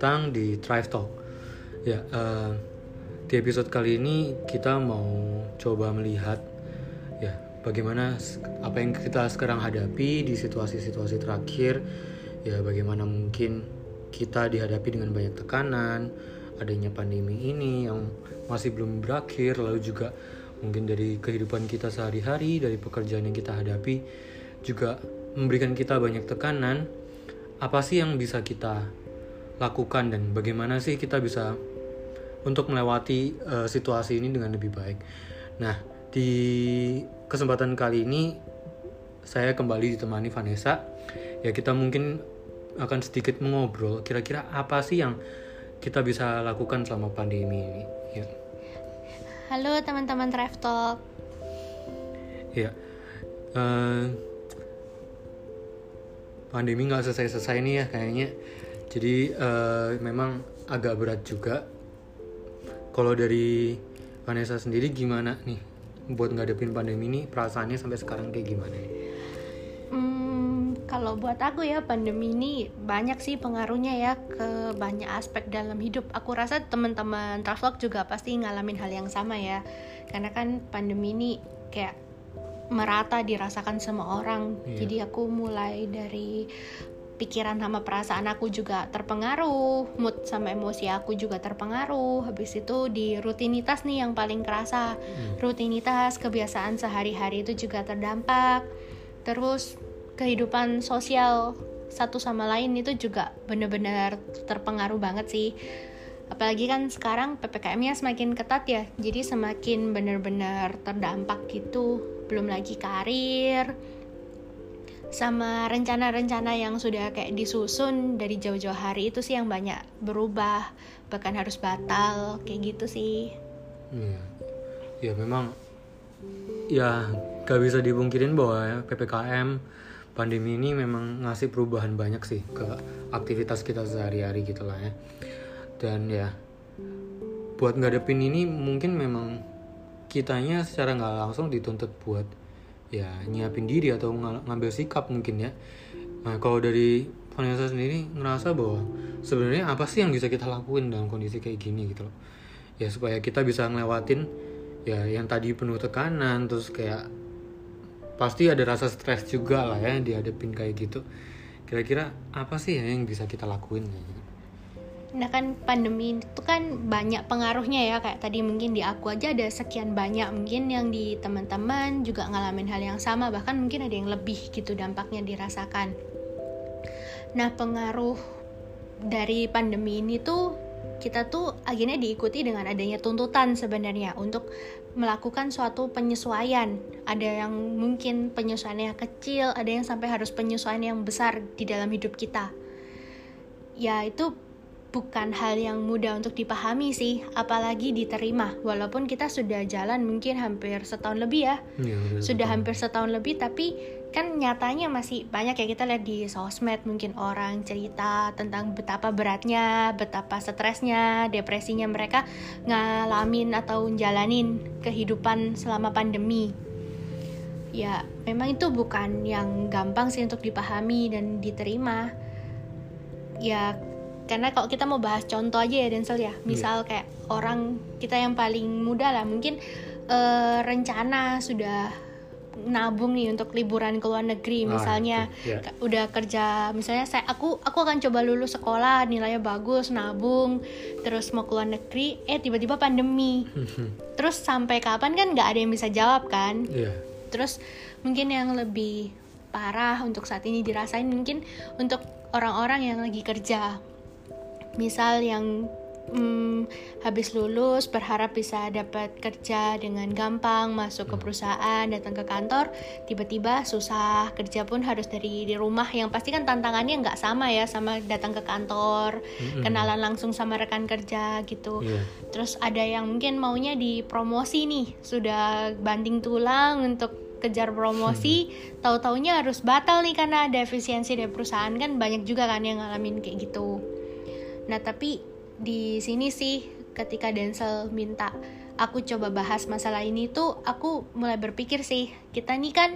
datang di Thrive Talk. Ya, eh, di episode kali ini kita mau coba melihat ya bagaimana apa yang kita sekarang hadapi di situasi-situasi terakhir. Ya, bagaimana mungkin kita dihadapi dengan banyak tekanan, adanya pandemi ini yang masih belum berakhir, lalu juga mungkin dari kehidupan kita sehari-hari, dari pekerjaan yang kita hadapi juga memberikan kita banyak tekanan apa sih yang bisa kita lakukan dan bagaimana sih kita bisa untuk melewati eh, situasi ini dengan lebih baik. Nah, di kesempatan kali ini saya kembali ditemani Vanessa. Ya, kita mungkin akan sedikit mengobrol kira-kira apa sih yang kita bisa lakukan selama pandemi ini. Ya. Halo teman-teman Thrive Talk. Ya, eh, pandemi nggak selesai-selesai nih ya kayaknya. Jadi eh, memang agak berat juga. Kalau dari Vanessa sendiri gimana nih buat ngadepin pandemi ini? Perasaannya sampai sekarang kayak gimana nih? Hmm, kalau buat aku ya pandemi ini banyak sih pengaruhnya ya ke banyak aspek dalam hidup. Aku rasa teman-teman Talk juga pasti ngalamin hal yang sama ya. Karena kan pandemi ini kayak merata dirasakan semua orang. Iya. Jadi aku mulai dari pikiran sama perasaan aku juga terpengaruh, mood sama emosi aku juga terpengaruh. Habis itu di rutinitas nih yang paling kerasa. Rutinitas, kebiasaan sehari-hari itu juga terdampak. Terus kehidupan sosial satu sama lain itu juga benar-benar terpengaruh banget sih. Apalagi kan sekarang PPKM-nya semakin ketat ya. Jadi semakin benar-benar terdampak gitu. Belum lagi karir, sama rencana-rencana yang sudah kayak disusun dari jauh-jauh hari itu sih yang banyak berubah bahkan harus batal kayak gitu sih Iya. Ya memang ya gak bisa dipungkirin bahwa ya, PPKM pandemi ini memang ngasih perubahan banyak sih ke aktivitas kita sehari-hari gitu lah ya. Dan ya buat ngadepin ini mungkin memang kitanya secara nggak langsung dituntut buat ya nyiapin diri atau ng- ngambil sikap mungkin ya. Nah, kalau dari Vanessa sendiri ngerasa bahwa sebenarnya apa sih yang bisa kita lakuin dalam kondisi kayak gini gitu loh. Ya supaya kita bisa ngelewatin ya yang tadi penuh tekanan terus kayak pasti ada rasa stres juga lah ya dihadapin kayak gitu. Kira-kira apa sih ya yang bisa kita lakuin kayak gitu? Nah kan pandemi itu kan banyak pengaruhnya ya kayak tadi mungkin di aku aja ada sekian banyak mungkin yang di teman-teman juga ngalamin hal yang sama bahkan mungkin ada yang lebih gitu dampaknya dirasakan nah pengaruh dari pandemi ini tuh kita tuh akhirnya diikuti dengan adanya tuntutan sebenarnya untuk melakukan suatu penyesuaian. Ada yang mungkin penyesuaiannya kecil, ada yang sampai harus penyesuaian yang besar di dalam hidup kita. Ya itu bukan hal yang mudah untuk dipahami sih, apalagi diterima. Walaupun kita sudah jalan mungkin hampir setahun lebih ya, Ya, udah sudah setahun. hampir setahun lebih tapi kan nyatanya masih banyak ya kita lihat di sosmed mungkin orang cerita tentang betapa beratnya, betapa stresnya, depresinya mereka ngalamin atau jalanin kehidupan selama pandemi. Ya, memang itu bukan yang gampang sih untuk dipahami dan diterima. Ya, karena kalau kita mau bahas contoh aja ya Denzel ya, misal kayak orang kita yang paling muda lah. Mungkin eh, rencana sudah nabung nih untuk liburan ke luar negeri. Ah, misalnya itu, ya. Ka- udah kerja misalnya saya aku aku akan coba lulus sekolah nilainya bagus nabung terus mau ke luar negeri. Eh tiba-tiba pandemi. Terus sampai kapan kan nggak ada yang bisa jawab kan? Iya. terus mungkin yang lebih parah untuk saat ini dirasain mungkin untuk orang-orang yang lagi kerja misal yang hmm, habis lulus berharap bisa dapat kerja dengan gampang masuk ke perusahaan datang ke kantor tiba-tiba susah kerja pun harus dari di rumah yang pasti kan tantangannya nggak sama ya sama datang ke kantor Mm-mm. kenalan langsung sama rekan kerja gitu Iya. Terus ada yang mungkin maunya dipromosi nih, sudah banting tulang untuk kejar promosi, tahu-taunya harus batal nih karena ada efisiensi dari perusahaan kan banyak juga kan yang ngalamin kayak gitu. Nah tapi di sini sih ketika Denzel minta aku coba bahas masalah ini tuh aku mulai berpikir sih kita nih kan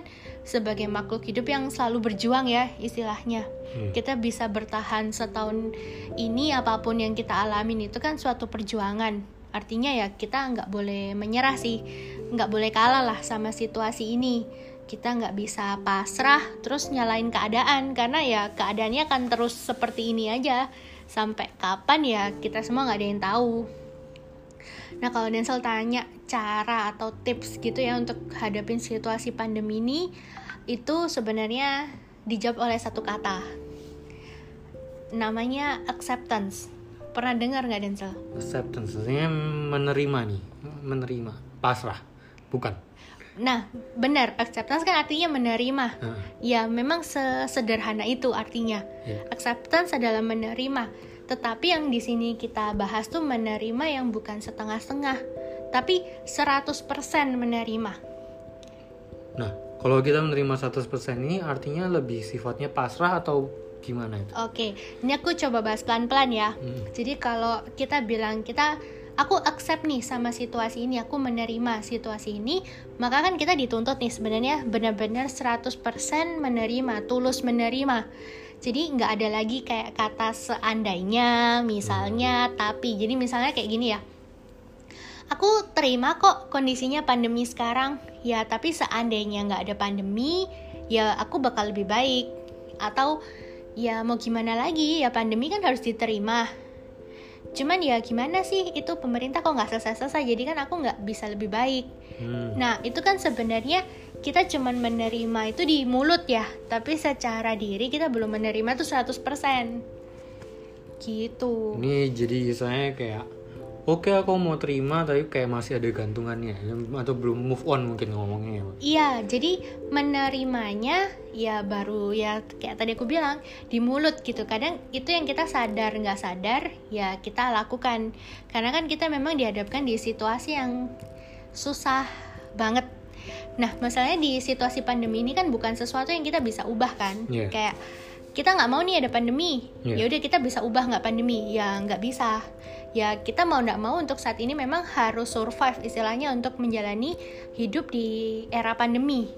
sebagai makhluk hidup yang selalu berjuang ya istilahnya. Hmm. Kita bisa bertahan setahun ini apa pun yang kita alamin itu kan suatu perjuangan. Artinya ya kita nggak boleh menyerah sih, nggak boleh kalah lah sama situasi ini. Kita nggak bisa pasrah terus nyalain keadaan karena ya keadaannya akan terus seperti ini aja sampai kapan ya kita semua nggak ada yang tahu. Nah kalau Denzel tanya cara atau tips gitu ya untuk hadapin situasi pandemi ini itu sebenarnya dijawab oleh satu kata namanya acceptance pernah dengar nggak Denzel? Acceptance, artinya menerima nih, menerima, pasrah, bukan? Nah benar acceptance kan artinya menerima Heeh. ya memang sesederhana itu artinya Ya. acceptance adalah menerima tetapi yang di sini kita bahas tuh menerima yang bukan setengah-setengah tapi 100% menerima Nah, kalau kita menerima 100% ini artinya lebih sifatnya pasrah atau gimana itu? Oke, ini aku coba bahas pelan-pelan ya. Hmm. Jadi kalau kita bilang kita aku accept nih sama situasi ini, aku menerima situasi ini, maka kan kita dituntut nih sebenarnya benar-benar 100% menerima, tulus menerima. Jadi nggak ada lagi kayak kata seandainya, misalnya, tapi. Jadi misalnya kayak gini ya. Aku terima kok kondisinya pandemi sekarang, ya tapi seandainya nggak ada pandemi, ya aku bakal lebih baik. Atau ya mau gimana lagi, ya pandemi kan harus diterima. Cuman ya gimana sih, itu pemerintah kok nggak selesai-selesai, jadi kan aku nggak bisa lebih baik. Hmm. Nah itu kan sebenarnya kita cuman menerima itu di mulut ya, tapi secara diri kita belum menerima itu 100%. Gitu. Ini jadi saya kayak oke aku mau terima tapi kayak masih ada gantungannya atau belum move on mungkin ngomongnya ya. Iya, jadi menerimanya ya baru ya kayak tadi aku bilang di mulut gitu. Kadang itu yang kita sadar nggak sadar ya kita lakukan. Karena kan kita memang dihadapkan di situasi yang susah banget. Nah, masalahnya di situasi pandemi ini kan bukan sesuatu yang kita bisa ubah kan. Iya. Kayak kita nggak mau nih ada pandemi, Iya. ya udah kita bisa ubah nggak pandemi, ya nggak bisa. Ya kita mau nggak mau untuk saat ini memang harus survive istilahnya untuk menjalani hidup di era pandemi.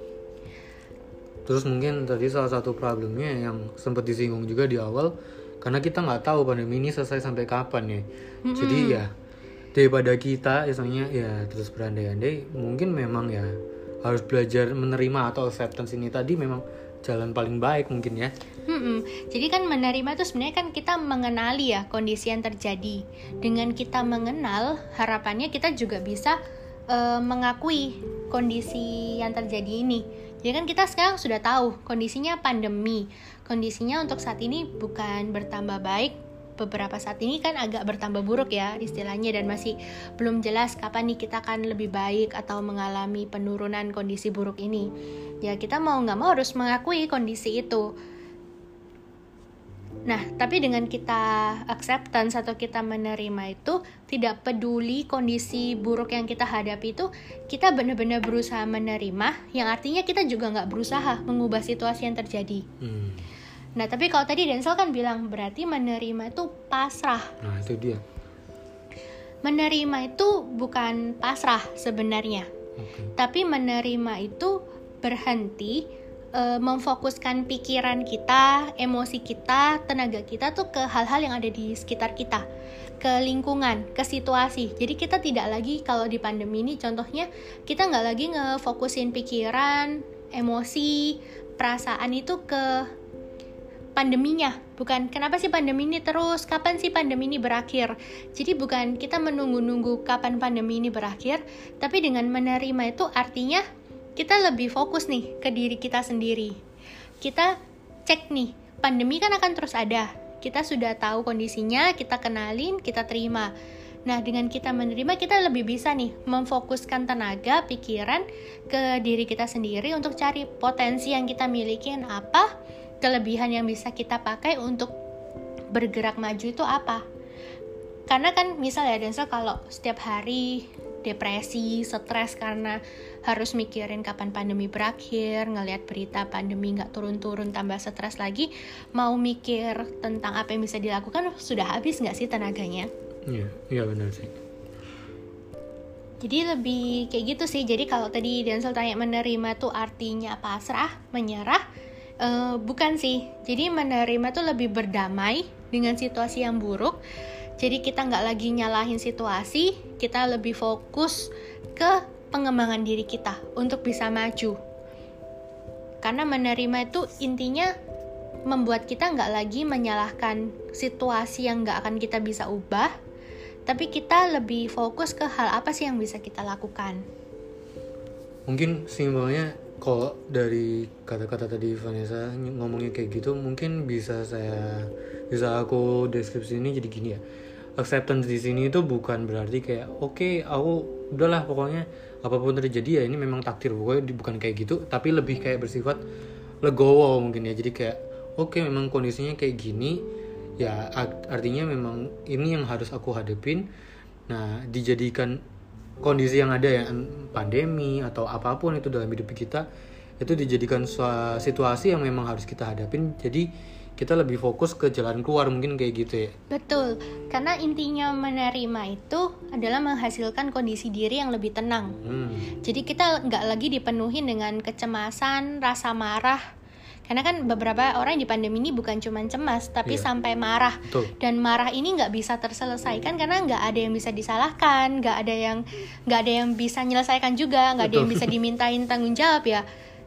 Terus mungkin tadi salah satu problemnya yang sempat disinggung juga di awal karena kita nggak tahu pandemi ini selesai sampai kapan ya. Jadi ya daripada kita misalnya ya terus berandai-andai mungkin memang ya harus belajar menerima atau acceptance ini tadi memang jalan paling baik mungkin ya. Mm-mm. Jadi kan menerima itu sebenarnya kan kita mengenali ya kondisi yang terjadi. Dengan kita mengenal, harapannya kita juga bisa eh, mengakui kondisi yang terjadi ini. Jadi kan kita sekarang sudah tahu kondisinya pandemi. Kondisinya untuk saat ini bukan bertambah baik, beberapa saat ini kan agak bertambah buruk ya istilahnya dan masih belum jelas kapan nih kita akan lebih baik atau mengalami penurunan kondisi buruk ini. Ya kita mau nggak mau harus mengakui kondisi itu. Nah, tapi dengan kita acceptance atau kita menerima itu tidak peduli kondisi buruk yang kita hadapi itu, kita benar-benar berusaha menerima, yang artinya kita juga nggak berusaha mengubah situasi yang terjadi. Hmm. Nah, tapi kalau tadi Denzel kan bilang berarti menerima itu pasrah. Nah itu dia. Menerima itu bukan pasrah sebenarnya, Oke. tapi menerima itu berhenti eh, memfokuskan pikiran kita, emosi kita, tenaga kita tuh ke hal-hal yang ada di sekitar kita, ke lingkungan, ke situasi. Jadi kita tidak lagi kalau di pandemi ini contohnya kita nggak lagi ngefokusin pikiran, emosi, perasaan itu ke pandeminya. Bukan kenapa sih pandemi ini terus? Kapan sih pandemi ini berakhir? Jadi bukan kita menunggu-nunggu kapan pandemi ini berakhir tapi dengan menerima itu artinya kita lebih fokus nih ke diri kita sendiri. Kita cek nih pandemi kan akan terus ada. Kita sudah tahu kondisinya kita kenalin kita terima. Nah, dengan kita menerima, kita lebih bisa nih memfokuskan tenaga, pikiran ke diri kita sendiri untuk cari potensi yang kita miliki. Apa, kelebihan yang bisa kita pakai untuk bergerak maju itu apa. Karena kan misal ya Denzel kalau setiap hari depresi, stres karena harus mikirin kapan pandemi berakhir, ngelihat berita pandemi nggak turun-turun tambah stres lagi, mau mikir tentang apa yang bisa dilakukan sudah habis nggak sih tenaganya? Iya, iya benar sih. Jadi lebih kayak gitu sih. Jadi kalau tadi Denzel tanya menerima tuh artinya pasrah, menyerah, uh, bukan sih. Jadi menerima tuh lebih berdamai dengan situasi yang buruk. Jadi kita nggak lagi nyalahin situasi, kita lebih fokus ke pengembangan diri kita untuk bisa maju. Karena menerima itu intinya membuat kita nggak lagi menyalahkan situasi yang nggak akan kita bisa ubah, tapi kita lebih fokus ke hal apa sih yang bisa kita lakukan mungkin simpelnya kalau dari kata-kata tadi Vanessa ngomongnya kayak gitu mungkin bisa saya bisa aku deskripsi ini jadi gini ya acceptance di sini itu bukan berarti kayak oke okay, aku udahlah pokoknya apa pun terjadi ya ini memang takdir. Pokoknya bukan kayak gitu tapi lebih kayak bersifat legowo mungkin ya. Jadi kayak oke okay, memang kondisinya kayak gini ya artinya memang ini yang harus aku hadepin. Nah dijadikan kondisi yang ada ya pandemi atau apa pun itu dalam hidup kita itu dijadikan situasi yang memang harus kita hadapin jadi kita lebih fokus ke jalan keluar mungkin kayak gitu ya. Betul. Karena intinya menerima itu adalah menghasilkan kondisi diri yang lebih tenang. Hmm. jadi kita nggak lagi dipenuhi dengan kecemasan rasa marah. Karena kan beberapa orang di pandemi ini bukan cuma cemas tapi yeah. sampai marah. Betul. dan marah ini nggak bisa terselesaikan karena nggak ada yang bisa disalahkan nggak ada yang nggak ada yang bisa menyelesaikan juga nggak ada yang bisa dimintain tanggung jawab ya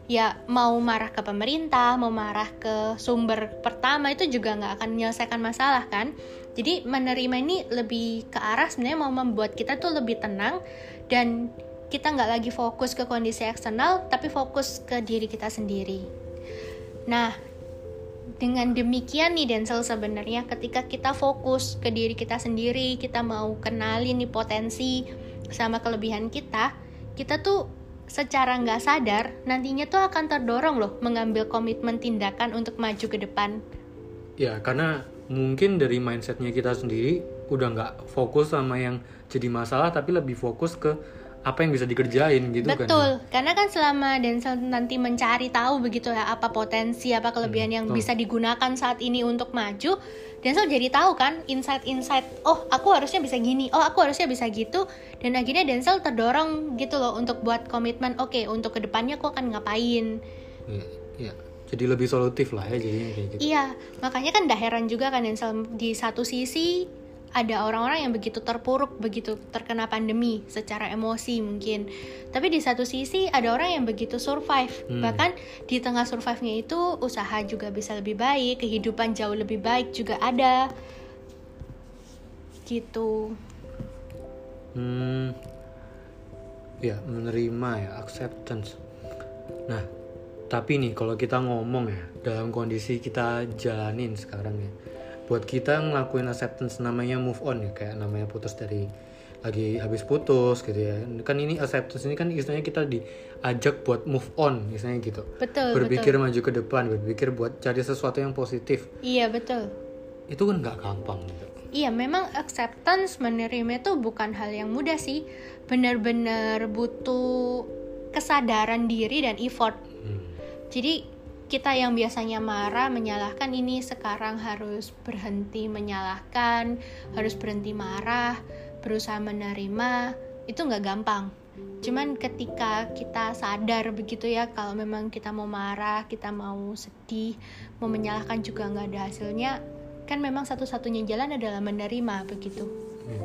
ya mau marah ke pemerintah mau marah ke sumber pertama itu juga nggak akan menyelesaikan masalah kan? Jadi menerima ini lebih ke arah sebenarnya mau membuat kita tuh lebih tenang dan kita nggak lagi fokus ke kondisi eksternal tapi fokus ke diri kita sendiri. Nah, dengan demikian nih Denzel sebenarnya ketika kita fokus ke diri kita sendiri, kita mau kenalin nih potensi sama kelebihan kita, kita tuh secara nggak sadar nantinya tuh akan terdorong loh mengambil komitmen tindakan untuk maju ke depan. Ya, karena mungkin dari mindsetnya kita sendiri udah nggak fokus sama yang jadi masalah, tapi lebih fokus ke apa yang bisa dikerjain gitu Betul. kan Betul, karena kan selama Denzel nanti mencari tahu begitu ya apa potensi, apa kelebihan hmm, yang bisa digunakan saat ini untuk maju, Denzel jadi tahu kan insight-insight, oh aku harusnya bisa gini, oh aku harusnya bisa gitu, dan akhirnya Denzel terdorong gitu loh untuk buat komitmen, oke okay, untuk ke depannya aku akan ngapain. Iya, iya. Jadi lebih solutif lah ya jadinya kayak gitu. Iya, makanya kan dah heran juga kan Denzel di satu sisi ada orang-orang yang begitu terpuruk, begitu terkena pandemi secara emosi mungkin. Tapi di satu sisi ada orang yang begitu survive. Hmm. Bahkan di tengah survive-nya itu usaha juga bisa lebih baik, kehidupan jauh lebih baik juga ada. Gitu. Hmm. Ya, menerima ya, acceptance. Nah, tapi nih kalau kita ngomong ya dalam kondisi kita jalanin sekarang ya buat kita ngelakuin acceptance namanya move on ya kayak namanya putus dari lagi habis putus gitu ya. Kan ini acceptance ini kan istilahnya kita diajak buat move on misalnya gitu. Betul berpikir betul. maju ke depan berpikir buat cari sesuatu yang positif. Iya betul. Itu kan nggak gampang gitu. Iya memang acceptance menerima itu bukan hal yang mudah sih. Benar-benar butuh kesadaran diri dan effort. Hmm. jadi kita yang biasanya marah menyalahkan ini sekarang harus berhenti menyalahkan harus berhenti marah berusaha menerima itu nggak gampang cuman ketika kita sadar begitu ya kalau memang kita mau marah kita mau sedih mau menyalahkan juga nggak ada hasilnya kan memang satu-satunya jalan adalah menerima begitu iya.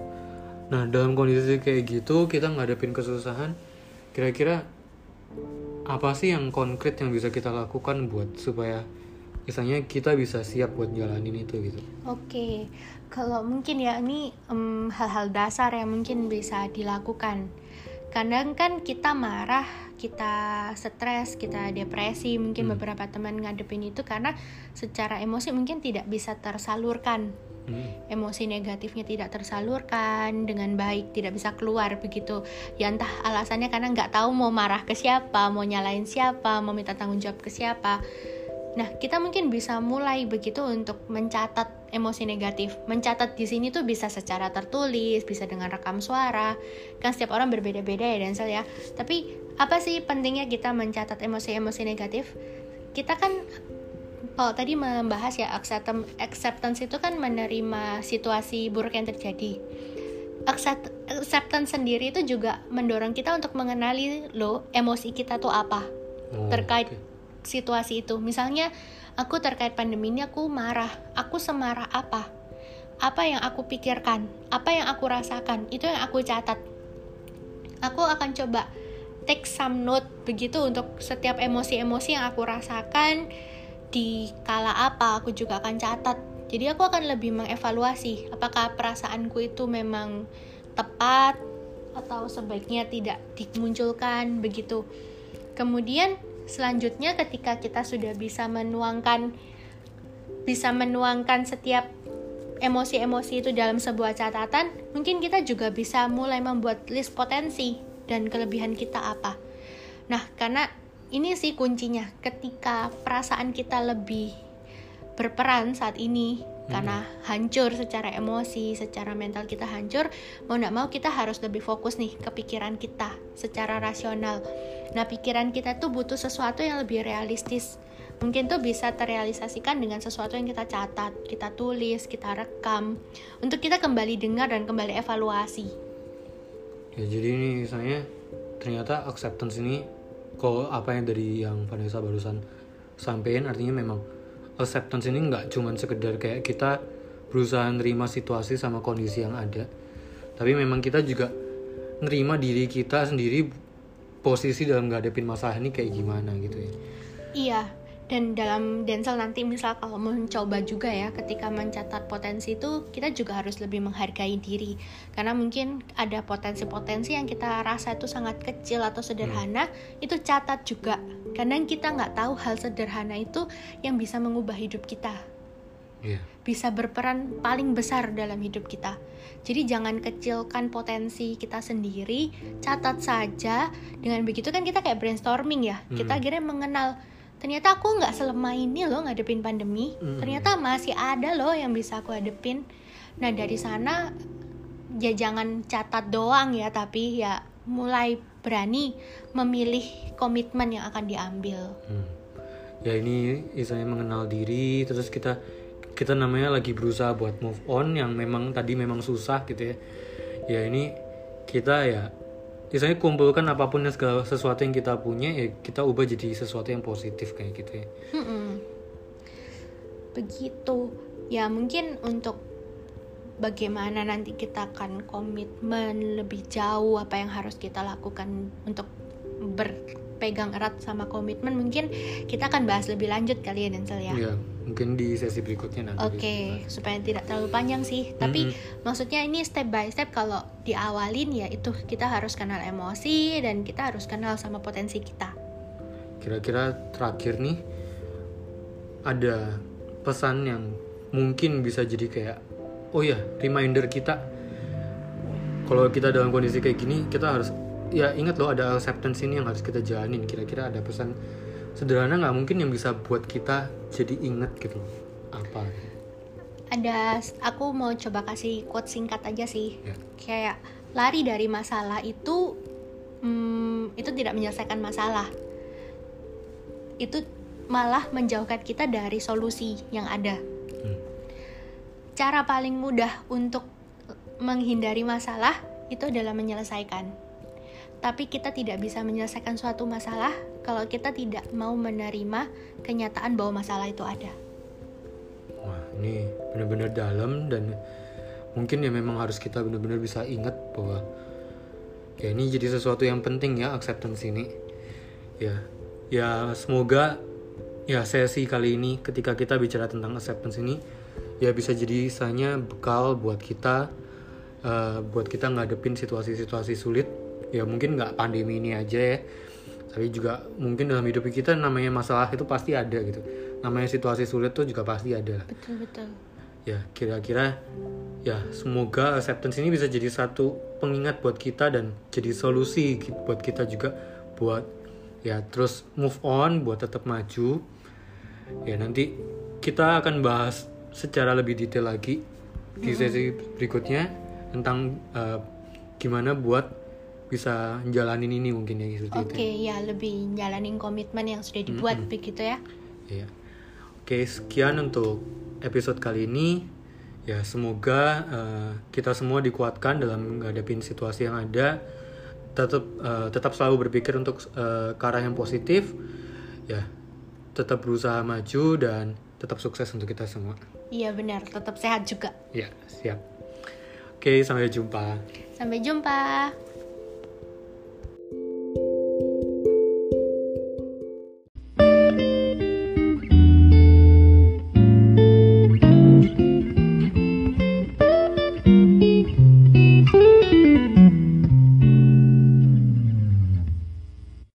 nah dalam kondisi kayak gitu kita ngadepin kesusahan kira-kira apa sih yang konkret yang bisa kita lakukan buat supaya misalnya kita bisa siap buat jalanin itu gitu. Oke, okay. kalau mungkin ya ini hal hal-hal dasar yang mungkin bisa dilakukan. Kadang kan kita marah, kita stres, kita depresi, mungkin hmm. beberapa teman ngadepin itu karena secara emosi mungkin tidak bisa tersalurkan hmm. emosi negatifnya tidak tersalurkan dengan baik tidak bisa keluar begitu ya entah alasannya karena nggak tahu mau marah ke siapa mau nyalain siapa mau minta tanggung jawab ke siapa Nah, kita mungkin bisa mulai begitu untuk mencatat emosi negatif. Mencatat di sini tuh bisa secara tertulis, bisa dengan rekam suara. Kan setiap orang berbeda-beda ya, Denzel ya. Tapi apa sih pentingnya kita mencatat emosi-emosi negatif? Kita kan oh, tadi membahas ya acceptance itu kan menerima situasi buruk yang terjadi. Accept, acceptance sendiri itu juga mendorong kita untuk mengenali lo emosi kita tuh apa Oh, terkait oke. situasi itu. Misalnya aku terkait pandemi ini aku marah. Aku semarah apa? Apa yang aku pikirkan? Apa yang aku rasakan? Itu yang aku catat. Aku akan coba take some note begitu untuk setiap emosi-emosi yang aku rasakan di kala apa aku juga akan catat. Jadi aku akan lebih mengevaluasi apakah perasaanku itu memang tepat atau sebaiknya tidak dimunculkan begitu. Kemudian selanjutnya ketika kita sudah bisa menuangkan bisa menuangkan setiap emosi-emosi itu dalam sebuah catatan, mungkin kita juga bisa mulai membuat list potensi dan kelebihan kita apa. Nah, karena ini sih kuncinya ketika perasaan kita lebih berperan saat ini karena hancur secara emosi, secara mental kita hancur, mau nggak mau kita harus lebih fokus nih ke pikiran kita secara rasional. Nah, pikiran kita tuh butuh sesuatu yang lebih realistis. Mungkin tuh bisa terrealisasikan dengan sesuatu yang kita catat, kita tulis, kita rekam, untuk kita kembali dengar dan kembali evaluasi. Ya jadi ini misalnya ternyata acceptance ini kalau apa yang dari yang Vanessa barusan sampein artinya memang acceptance ini nggak cuman sekedar kayak kita berusaha nerima situasi sama kondisi yang ada tapi memang kita juga nerima diri kita sendiri posisi dalam ngadepin masalah ini kayak gimana gitu ya. Iya, dan dalam Denzel nanti misal kalau mencoba juga ya ketika mencatat potensi itu kita juga harus lebih menghargai diri karena mungkin ada potensi-potensi yang kita rasa itu sangat kecil atau sederhana itu catat juga karena kita nggak tahu hal sederhana itu yang bisa mengubah hidup kita Iya. bisa berperan paling besar dalam hidup kita. Jadi jangan kecilkan potensi kita sendiri, catat saja. Dengan begitu kan kita kayak brainstorming ya. Kita akhirnya mengenal ternyata aku nggak selemah ini loh ngadepin pandemi. Mm. Ternyata masih ada loh yang bisa aku hadepin. Nah dari sana ya jangan catat doang ya, tapi ya mulai berani memilih komitmen yang akan diambil. Hmm. Ya ini istilahnya mengenal diri terus kita kita namanya lagi berusaha buat move on yang memang tadi memang susah gitu ya. Ya ini kita ya istilahnya kumpulkan apa pun yang segala sesuatu yang kita punya ya kita ubah jadi sesuatu yang positif kayak gitu ya. Mm-mm. Begitu. Ya mungkin untuk bagaimana nanti kita akan komitmen lebih jauh apa yang harus kita lakukan untuk berpegang erat sama komitmen mungkin kita akan bahas lebih lanjut kali ya Denzel ya. Ya, mungkin di sesi berikutnya nanti. Oke, supaya tidak terlalu panjang sih. Tapi maksudnya ini step by step kalau diawalin ya itu kita harus kenal emosi dan kita harus kenal sama potensi kita. Kira-kira terakhir nih ada pesan yang mungkin bisa jadi kayak oh ya reminder kita kalau kita dalam kondisi kayak gini kita harus ya ingat loh ada acceptance ini yang harus kita jalanin. Kira-kira ada pesan sederhana nggak mungkin yang bisa buat kita jadi inget gitu apa? Ada aku mau coba kasih quote singkat aja sih. Ya. Kayak lari dari masalah itu hmm, itu tidak menyelesaikan masalah. Itu malah menjauhkan kita dari solusi yang ada. Hmm. cara paling mudah untuk menghindari masalah itu adalah menyelesaikan tapi kita tidak bisa menyelesaikan suatu masalah kalau kita tidak mau menerima kenyataan bahwa masalah itu ada Wah, ini benar-benar dalam dan mungkin ya memang harus kita benar-benar bisa ingat bahwa ya ini jadi sesuatu yang penting ya acceptance ini. Ya, ya semoga ya sesi kali ini ketika kita bicara tentang acceptance ini ya bisa jadi misalnya bekal buat kita eh, buat kita ngadepin situasi-situasi sulit ya mungkin nggak pandemi ini aja ya. Tapi juga mungkin dalam hidup kita namanya masalah itu pasti ada gitu. Namanya situasi sulit tuh juga pasti ada betul betul. Ya kira-kira ya semoga acceptance ini bisa jadi satu pengingat buat kita dan jadi solusi buat kita juga buat ya terus move on buat tetap maju. Ya nanti kita akan bahas secara lebih detail lagi di sesi berikutnya tentang eh, gimana buat bisa jalanin ini mungkin ya seperti itu. Oke, ya lebih jalanin komitmen yang sudah dibuat begitu ya. Iya. Oke, sekian untuk episode kali ini. ya semoga uh, kita semua dikuatkan dalam menghadapi situasi yang ada. Tetap uh, tetap selalu berpikir untuk uh, ke arah yang positif. Ya tetap berusaha maju dan tetap sukses untuk kita semua. Iya benar. Tetap sehat juga. Ya siap. Oke sampai jumpa. Sampai jumpa